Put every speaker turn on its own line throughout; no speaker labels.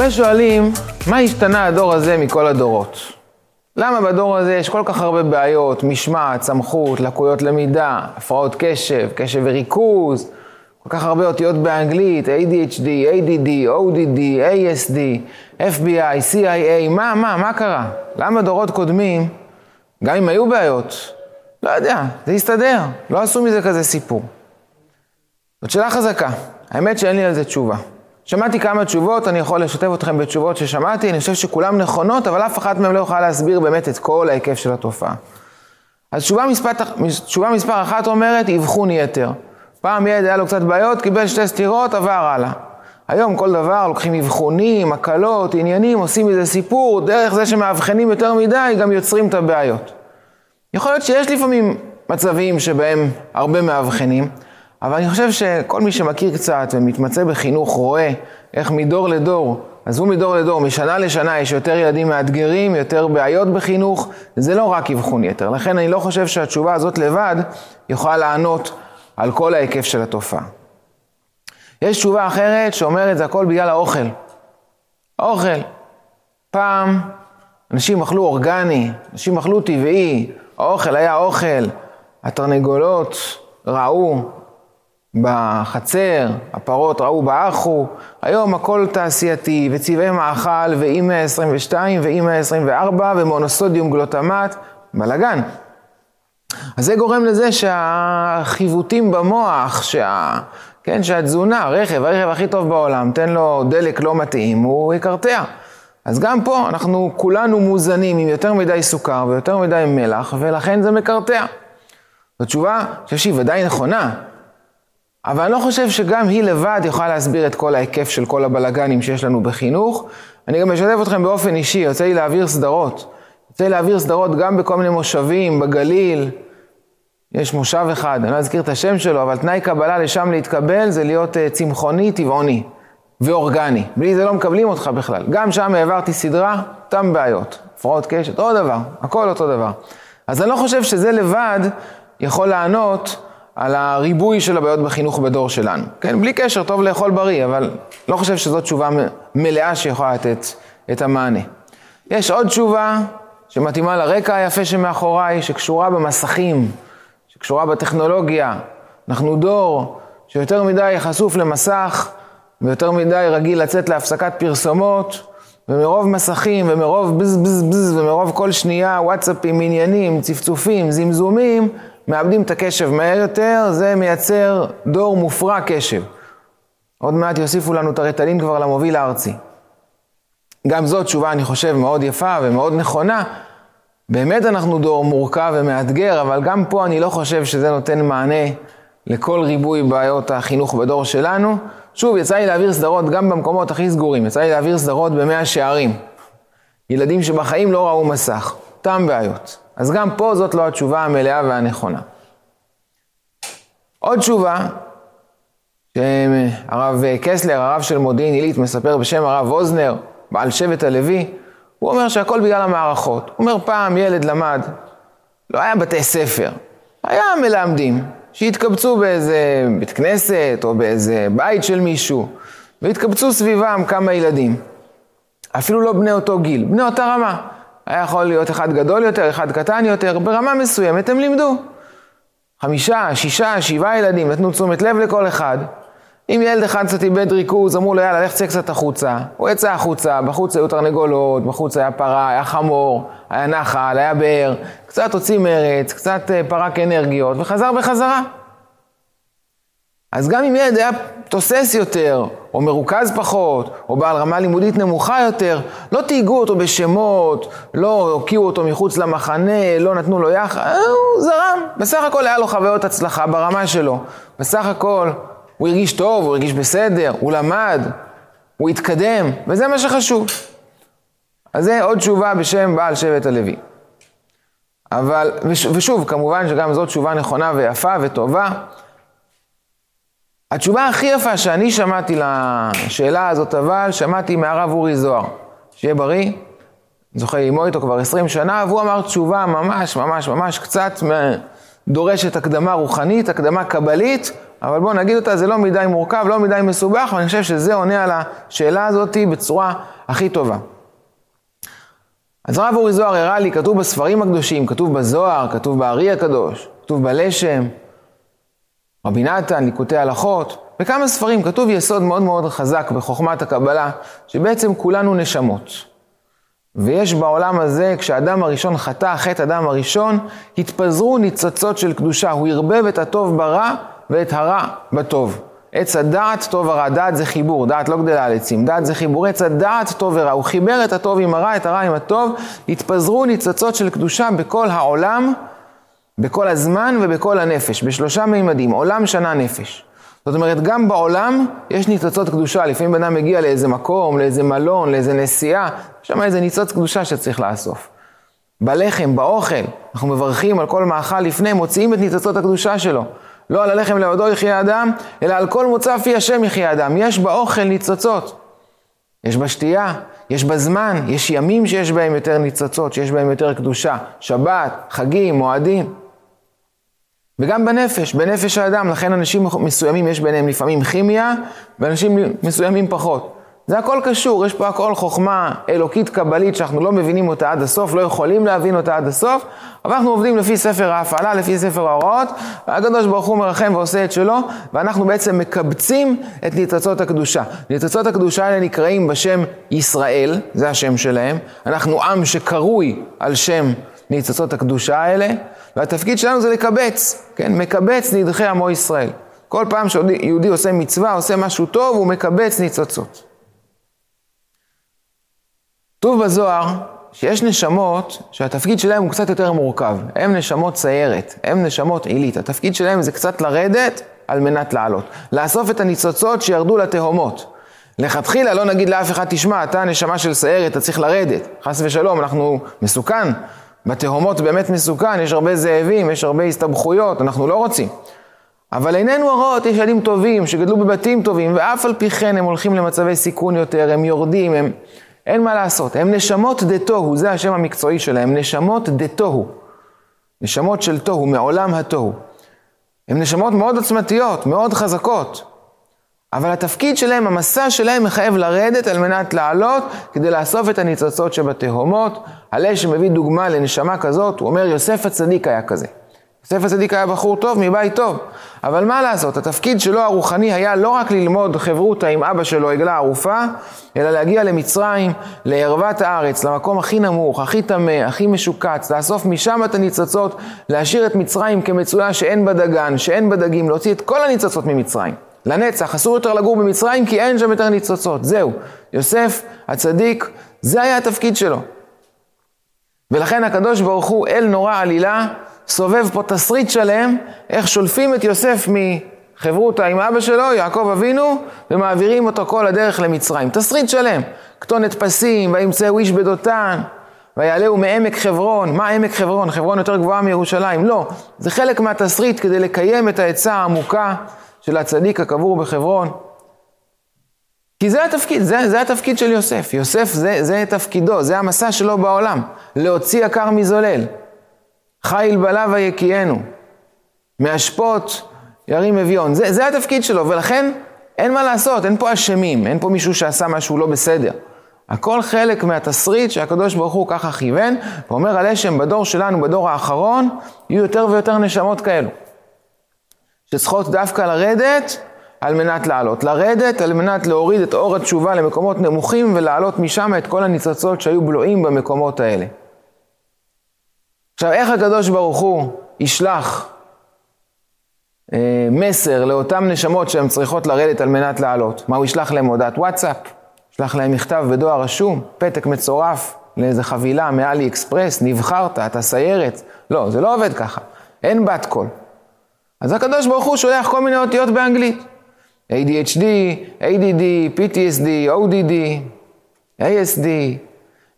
הרבה שואלים, מה השתנה הדור הזה מכל הדורות? למה בדור הזה יש כל כך הרבה בעיות, משמעת, סמכות, לקויות למידה, הפרעות קשב, קשב וריכוז, כל כך הרבה אותיות באנגלית, ADHD, ADD, ODD, ASD, FBI, CIA, מה, מה, מה קרה? למה דורות קודמים, גם אם היו בעיות, לא יודע, זה הסתדר, לא עשו מזה כזה סיפור. זאת שאלה חזקה, האמת שאין לי על זה תשובה. שמעתי כמה תשובות, אני יכול לשתף אתכם בתשובות ששמעתי, אני חושב שכולן נכונות, אבל אף אחת מהן לא יכולה להסביר באמת את כל ההיקף של התופעה. אז תשובה מספר, תשובה מספר אחת אומרת, אבחון יתר. פעם ילד היה לו קצת בעיות, קיבל שתי סטירות, עבר הלאה. היום כל דבר, לוקחים אבחונים, הקלות, עניינים, עושים מזה סיפור, דרך זה שמאבחנים יותר מדי, גם יוצרים את הבעיות. יכול להיות שיש לפעמים מצבים שבהם הרבה מאבחנים, אבל אני חושב שכל מי שמכיר קצת ומתמצא בחינוך רואה איך מדור לדור, עזבו מדור לדור, משנה לשנה יש יותר ילדים מאתגרים, יותר בעיות בחינוך, זה לא רק אבחון יתר. לכן אני לא חושב שהתשובה הזאת לבד יכולה לענות על כל ההיקף של התופעה. יש תשובה אחרת שאומרת זה הכל בגלל האוכל. האוכל. פעם אנשים אכלו אורגני, אנשים אכלו טבעי, האוכל היה אוכל, התרנגולות ראו בחצר, הפרות ראו באחו, היום הכל תעשייתי וצבעי מאכל ואי 122 ואי 124 ומונוסודיום גלוטמט, בלאגן. אז זה גורם לזה שהחיווטים במוח, שה... כן, שהתזונה, רכב, הרכב הכי טוב בעולם, תן לו דלק לא מתאים, הוא יקרטע. אז גם פה אנחנו כולנו מוזנים עם יותר מדי סוכר ויותר מדי מלח, ולכן זה מקרטע. זו תשובה שהיא ודאי נכונה, אבל אני לא חושב שגם היא לבד יכולה להסביר את כל ההיקף של כל הבלגנים שיש לנו בחינוך. אני גם משתף אתכם באופן אישי, יוצא לי להעביר סדרות. יוצא לי להעביר סדרות גם בכל מיני מושבים, בגליל. יש מושב אחד, אני לא אזכיר את השם שלו, אבל תנאי קבלה לשם להתקבל זה להיות uh, צמחוני, טבעוני ואורגני. בלי זה לא מקבלים אותך בכלל. גם שם העברתי סדרה, אותם בעיות. הפרעות קשת, אותו דבר, הכל אותו דבר. אז אני לא חושב שזה לבד יכול לענות על הריבוי של הבעיות בחינוך בדור שלנו. כן, בלי קשר, טוב לאכול בריא, אבל לא חושב שזאת תשובה מלאה שיכולה לתת את המענה. יש עוד תשובה שמתאימה לרקע היפה שמאחוריי, שקשורה במסכים, שקשורה בטכנולוגיה. אנחנו דור שיותר מדי חשוף למסך, ויותר מדי רגיל לצאת להפסקת פרסומות, ומרוב מסכים, ומרוב בז בז בז, ומרוב כל שנייה וואטסאפים, עניינים, צפצופים, זמזומים, מאבדים את הקשב מהר יותר, זה מייצר דור מופרע קשב. עוד מעט יוסיפו לנו את הרטלין כבר למוביל הארצי. גם זאת תשובה, אני חושב, מאוד יפה ומאוד נכונה. באמת אנחנו דור מורכב ומאתגר, אבל גם פה אני לא חושב שזה נותן מענה לכל ריבוי בעיות החינוך בדור שלנו. שוב, יצא לי להעביר סדרות גם במקומות הכי סגורים, יצא לי להעביר סדרות במאה שערים. ילדים שבחיים לא ראו מסך, אותם בעיות. אז גם פה זאת לא התשובה המלאה והנכונה. עוד תשובה, שהרב קסלר, הרב של מודיעין עילית, מספר בשם הרב אוזנר, בעל שבט הלוי, הוא אומר שהכל בגלל המערכות. הוא אומר, פעם ילד למד, לא היה בתי ספר, היה מלמדים, שהתקבצו באיזה בית כנסת או באיזה בית של מישהו, והתקבצו סביבם כמה ילדים. אפילו לא בני אותו גיל, בני אותה רמה. היה יכול להיות אחד גדול יותר, אחד קטן יותר, ברמה מסוימת הם לימדו. חמישה, שישה, שבעה ילדים, נתנו תשומת לב לכל אחד. אם ילד אחד קצת איבד ריכוז, אמרו לו יאללה, לך צא קצת החוצה. הוא יצא החוצה, בחוץ היו תרנגולות, בחוץ היה פרה, היה חמור, היה נחל, היה באר, קצת הוציא מרץ, קצת אה, פרק אנרגיות, וחזר בחזרה. אז גם אם ילד היה תוסס יותר, או מרוכז פחות, או בעל רמה לימודית נמוכה יותר, לא תהיגו אותו בשמות, לא הוקיעו אותו מחוץ למחנה, לא נתנו לו יחד, אה, הוא זרם. בסך הכל היה לו חוויות הצלחה ברמה שלו. בסך הכל הוא הרגיש טוב, הוא הרגיש בסדר, הוא למד, הוא התקדם, וזה מה שחשוב. אז זה עוד תשובה בשם בעל שבט הלוי. אבל, ושוב, כמובן שגם זאת תשובה נכונה ויפה וטובה. התשובה הכי יפה שאני שמעתי לשאלה הזאת, אבל שמעתי מהרב אורי זוהר, שיהיה בריא, זוכה ללמוד איתו כבר 20 שנה, והוא אמר תשובה ממש ממש ממש קצת דורשת הקדמה רוחנית, הקדמה קבלית, אבל בואו נגיד אותה, זה לא מדי מורכב, לא מדי מסובך, ואני חושב שזה עונה על השאלה הזאת בצורה הכי טובה. אז הרב אורי זוהר הראה לי, כתוב בספרים הקדושים, כתוב בזוהר, כתוב בארי הקדוש, כתוב בלשם, רבי נתן, ליקוטי הלכות, בכמה ספרים כתוב יסוד מאוד מאוד חזק בחוכמת הקבלה, שבעצם כולנו נשמות. ויש בעולם הזה, כשאדם הראשון חטא, חטא אדם הראשון, התפזרו ניצוצות של קדושה. הוא ערבב את הטוב ברע ואת הרע בטוב. עץ הדעת טוב ורע, דעת זה חיבור, דעת לא גדלה על עצים, דעת זה חיבור, עץ הדעת טוב ורע, הוא חיבר את הטוב עם הרע, את הרע עם הטוב, התפזרו ניצוצות של קדושה בכל העולם, בכל הזמן ובכל הנפש, בשלושה מימדים, עולם, שנה, נפש. זאת אומרת, גם בעולם יש ניצוצות קדושה. לפעמים בן אדם מגיע לאיזה מקום, לאיזה מלון, לאיזה נסיעה, יש שם איזה ניצוץ קדושה שצריך לאסוף. בלחם, באוכל, אנחנו מברכים על כל מאכל לפני, מוציאים את ניצוצות הקדושה שלו. לא על הלחם לעודו יחיה אדם, אלא על כל מוצא פי השם יחיה אדם. יש באוכל ניצוצות. יש בשתייה, יש בזמן, יש ימים שיש בהם יותר ניצוצות, שיש בהם יותר קדושה. שבת, חגים, מועדים. וגם בנפש, בנפש האדם, לכן אנשים מסוימים יש ביניהם לפעמים כימיה, ואנשים מסוימים פחות. זה הכל קשור, יש פה הכל חוכמה אלוקית קבלית שאנחנו לא מבינים אותה עד הסוף, לא יכולים להבין אותה עד הסוף, אבל אנחנו עובדים לפי ספר ההפעלה, לפי ספר ההוראות, והקדוש ברוך הוא מרחם ועושה את שלו, ואנחנו בעצם מקבצים את ניצוצות הקדושה. ניצוצות הקדושה האלה נקראים בשם ישראל, זה השם שלהם, אנחנו עם שקרוי על שם ניצוצות הקדושה האלה, והתפקיד שלנו זה לקבץ, כן? מקבץ נדחי עמו ישראל. כל פעם שיהודי עושה מצווה, עושה משהו טוב, הוא מקבץ ניצוצות. כתוב בזוהר שיש נשמות שהתפקיד שלהם הוא קצת יותר מורכב. הם נשמות סיירת, הם נשמות עילית. התפקיד שלהם זה קצת לרדת על מנת לעלות. לאסוף את הניצוצות שירדו לתהומות. לכתחילה לא נגיד לאף אחד, תשמע, אתה נשמה של סיירת, אתה צריך לרדת. חס ושלום, אנחנו מסוכן. בתהומות באמת מסוכן, יש הרבה זאבים, יש הרבה הסתבכויות, אנחנו לא רוצים. אבל עינינו הרות, יש ילדים טובים שגדלו בבתים טובים, ואף על פי כן הם הולכים למצבי סיכון יותר, הם יורדים, הם... אין מה לעשות. הם נשמות דתוהו, זה השם המקצועי שלהם, נשמות דתוהו. נשמות של תוהו, מעולם התוהו. הן נשמות מאוד עוצמתיות, מאוד חזקות. אבל התפקיד שלהם, המסע שלהם מחייב לרדת על מנת לעלות, כדי לאסוף את הניצוצות שבתהומות. הלל שמביא דוגמה לנשמה כזאת, הוא אומר, יוסף הצדיק היה כזה. יוסף הצדיק היה בחור טוב, מבית טוב. אבל מה לעשות, התפקיד שלו הרוחני היה לא רק ללמוד חברותא עם אבא שלו, עגלה ערופה, אלא להגיע למצרים, לערוות הארץ, למקום הכי נמוך, הכי טמא, הכי משוקץ, לאסוף משם את הניצוצות, להשאיר את מצרים כמצויה שאין בה דגן, שאין בה דגים, להוציא את כל הניצוצות ממצרים. לנצח, אסור יותר לגור במצרים כי אין שם יותר ניצוצות. זהו, יוסף הצדיק, זה היה התפקיד שלו. ולכן הקדוש ברוך הוא, אל נורא עלילה, סובב פה תסריט שלם, איך שולפים את יוסף מחברותא עם אבא שלו, יעקב אבינו, ומעבירים אותו כל הדרך למצרים. תסריט שלם. כתונת פסים, וימצאו איש בדותן, ויעלהו מעמק חברון. מה עמק חברון? חברון יותר גבוהה מירושלים. לא, זה חלק מהתסריט כדי לקיים את העצה העמוקה של הצדיק הקבור בחברון. כי זה התפקיד, זה, זה התפקיד של יוסף. יוסף זה, זה תפקידו, זה המסע שלו בעולם. להוציא עקר מזולל. חיל בלה ויקיענו. מאשפות ירים אביון. זה, זה התפקיד שלו, ולכן אין מה לעשות, אין פה אשמים, אין פה מישהו שעשה משהו לא בסדר. הכל חלק מהתסריט שהקדוש ברוך הוא ככה כיוון, ואומר על אשם בדור שלנו, בדור האחרון, יהיו יותר ויותר נשמות כאלו. שצריכות דווקא לרדת על מנת לעלות. לרדת על מנת להוריד את אור התשובה למקומות נמוכים ולהעלות משם את כל הניצוצות שהיו בלועים במקומות האלה. עכשיו, איך הקדוש ברוך הוא ישלח אה, מסר לאותן נשמות שהן צריכות לרדת על מנת לעלות? מה הוא ישלח להם הודעת וואטסאפ? ישלח להם מכתב בדואר רשום, פתק מצורף לאיזה חבילה מאלי אקספרס, נבחרת, אתה סיירת. לא, זה לא עובד ככה. אין בת קול. אז הקדוש ברוך הוא שולח כל מיני אותיות באנגלית. ADHD, ADD, PTSD, ODD, ASD,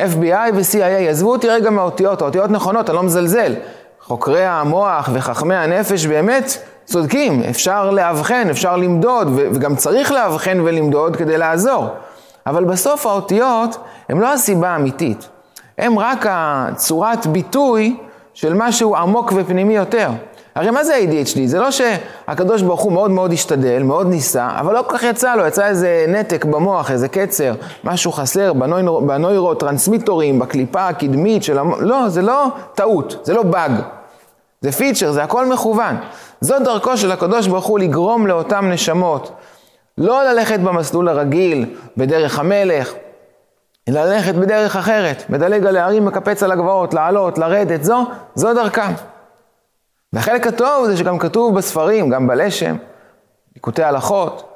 FBI ו-CIA. עזבו אותי רגע מהאותיות, האותיות נכונות, אני לא מזלזל. חוקרי המוח וחכמי הנפש באמת צודקים, אפשר לאבחן, אפשר למדוד, וגם צריך לאבחן ולמדוד כדי לעזור. אבל בסוף האותיות הן לא הסיבה האמיתית, הן רק הצורת ביטוי של משהו עמוק ופנימי יותר. הרי מה זה ADHD? זה לא שהקדוש ברוך הוא מאוד מאוד השתדל, מאוד ניסה, אבל לא כל כך יצא לו, יצא איזה נתק במוח, איזה קצר, משהו חסר בנוירוטרנסמיטורים, בקליפה הקדמית של המוח, לא, זה לא טעות, זה לא באג. זה פיצ'ר, זה הכל מכוון. זו דרכו של הקדוש ברוך הוא לגרום לאותן נשמות. לא ללכת במסלול הרגיל, בדרך המלך, ללכת בדרך אחרת, מדלג על הערים, מקפץ על הגבעות, לעלות, לרדת, זו, זו דרכם. והחלק הטוב זה שגם כתוב בספרים, גם בלשם, ליקוטי הלכות,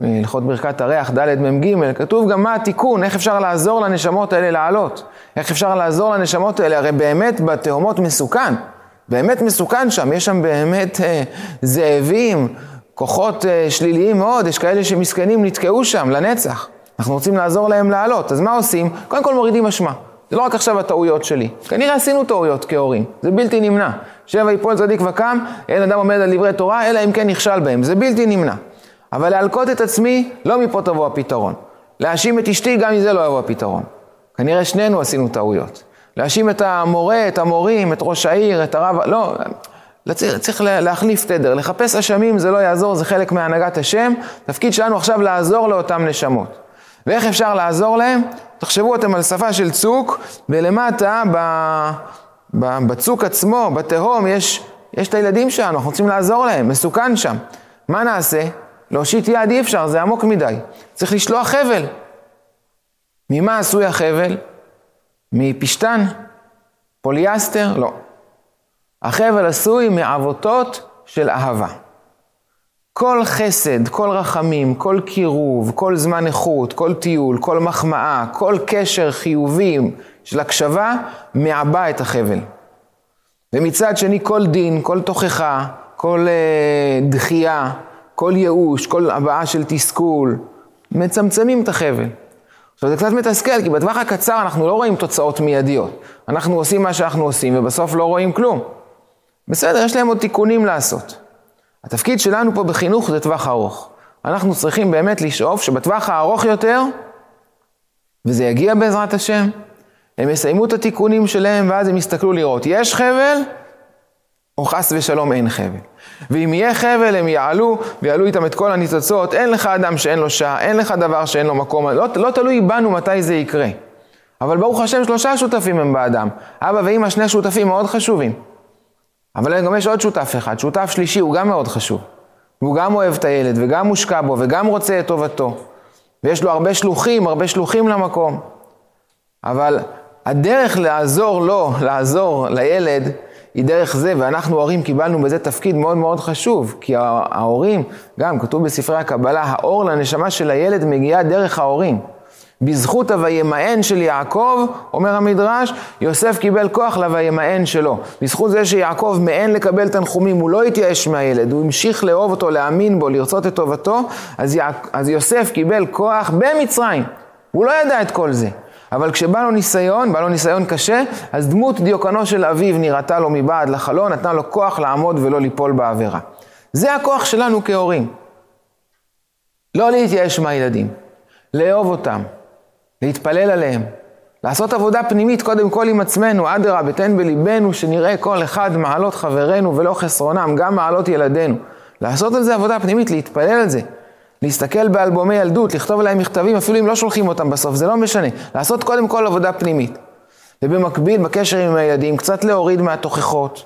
הלכות ברכת הריח, ד' מ"ג, כתוב גם מה התיקון, איך אפשר לעזור לנשמות האלה לעלות, איך אפשר לעזור לנשמות האלה, הרי באמת בתהומות מסוכן, באמת מסוכן שם, יש שם באמת אה, זאבים, כוחות אה, שליליים מאוד, יש כאלה שמסכנים נתקעו שם לנצח. אנחנו רוצים לעזור להם לעלות, אז מה עושים? קודם כל מורידים אשמה. זה לא רק עכשיו הטעויות שלי. כנראה עשינו טעויות כהורים, זה בלתי נמנע. שבע יפול צדיק וקם, אין אדם עומד על דברי תורה, אלא אם כן נכשל בהם. זה בלתי נמנע. אבל להלקות את עצמי, לא מפה תבוא הפתרון. להאשים את אשתי, גם מזה לא יבוא הפתרון. כנראה שנינו עשינו טעויות. להאשים את המורה, את המורים, את ראש העיר, את הרב, לא, צריך, צריך להחליף תדר. לחפש אשמים זה לא יעזור, זה חלק מהנהגת השם. תפקיד שלנו עכשיו לעזור לאותם נשמות. ואיך אפשר לעזור להם? תחשבו אתם על שפה של צוק, ולמטה, ב, בצוק עצמו, בתהום, יש, יש את הילדים שלנו, אנחנו רוצים לעזור להם, מסוכן שם. מה נעשה? להושיט יד אי אפשר, זה עמוק מדי. צריך לשלוח חבל. ממה עשוי החבל? מפשתן? פוליאסטר? לא. החבל עשוי מעבותות של אהבה. כל חסד, כל רחמים, כל קירוב, כל זמן איכות, כל טיול, כל מחמאה, כל קשר חיובי של הקשבה, מעבה את החבל. ומצד שני, כל דין, כל תוכחה, כל uh, דחייה, כל ייאוש, כל הבעה של תסכול, מצמצמים את החבל. עכשיו זה קצת מתסכל, כי בטווח הקצר אנחנו לא רואים תוצאות מיידיות. אנחנו עושים מה שאנחנו עושים, ובסוף לא רואים כלום. בסדר, יש להם עוד תיקונים לעשות. התפקיד שלנו פה בחינוך זה טווח ארוך. אנחנו צריכים באמת לשאוף שבטווח הארוך יותר, וזה יגיע בעזרת השם, הם יסיימו את התיקונים שלהם ואז הם יסתכלו לראות, יש חבל או חס ושלום אין חבל. ואם יהיה חבל הם יעלו ויעלו איתם את כל הניצוצות, אין לך אדם שאין לו שעה, אין לך דבר שאין לו מקום, לא, לא תלוי בנו מתי זה יקרה. אבל ברוך השם שלושה שותפים הם באדם, אבא ואמא שני שותפים מאוד חשובים. אבל גם יש עוד שותף אחד, שותף שלישי הוא גם מאוד חשוב. והוא גם אוהב את הילד, וגם מושקע בו, וגם רוצה את טובתו. ויש לו הרבה שלוחים, הרבה שלוחים למקום. אבל הדרך לעזור לו, לעזור לילד, היא דרך זה, ואנחנו ההורים קיבלנו בזה תפקיד מאוד מאוד חשוב, כי ההורים, גם כתוב בספרי הקבלה, האור לנשמה של הילד מגיעה דרך ההורים. בזכות הוימאן של יעקב, אומר המדרש, יוסף קיבל כוח לוימאן שלו. בזכות זה שיעקב מאן לקבל תנחומים, הוא לא התייאש מהילד, הוא המשיך לאהוב אותו, להאמין בו, לרצות את טובתו, אז, יע... אז יוסף קיבל כוח במצרים. הוא לא ידע את כל זה. אבל כשבא לו ניסיון, בא לו ניסיון קשה, אז דמות דיוקנו של אביו נראתה לו מבעד לחלון, נתנה לו כוח לעמוד ולא ליפול בעבירה. זה הכוח שלנו כהורים. לא להתייאש מהילדים, לאהוב אותם, להתפלל עליהם, לעשות עבודה פנימית קודם כל עם עצמנו, אדרבה, תן בליבנו שנראה כל אחד מעלות חברינו ולא חסרונם, גם מעלות ילדינו. לעשות על זה עבודה פנימית, להתפלל על זה. להסתכל באלבומי ילדות, לכתוב להם מכתבים, אפילו אם לא שולחים אותם בסוף, זה לא משנה. לעשות קודם כל עבודה פנימית. ובמקביל, בקשר עם הילדים, קצת להוריד מהתוכחות.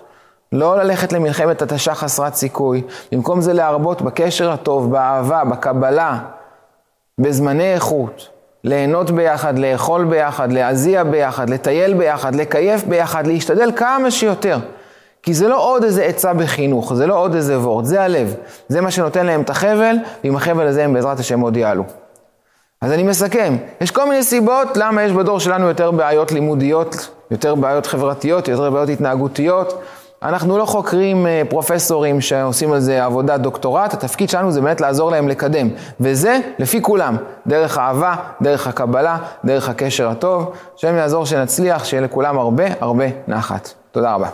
לא ללכת למלחמת התשה חסרת סיכוי. במקום זה להרבות בקשר הטוב, באהבה, בקבלה, בזמני איכות. ליהנות ביחד, לאכול ביחד, להזיע ביחד, לטייל ביחד, לקייף ביחד, להשתדל כמה שיותר. כי זה לא עוד איזה עצה בחינוך, זה לא עוד איזה וורד, זה הלב. זה מה שנותן להם את החבל, ועם החבל הזה הם בעזרת השם עוד יעלו. אז אני מסכם, יש כל מיני סיבות למה יש בדור שלנו יותר בעיות לימודיות, יותר בעיות חברתיות, יותר בעיות התנהגותיות. אנחנו לא חוקרים אה, פרופסורים שעושים על זה עבודת דוקטורט, התפקיד שלנו זה באמת לעזור להם לקדם. וזה לפי כולם, דרך אהבה, דרך הקבלה, דרך הקשר הטוב. השם יעזור שנצליח, שיהיה לכולם הרבה הרבה נחת. תודה רבה.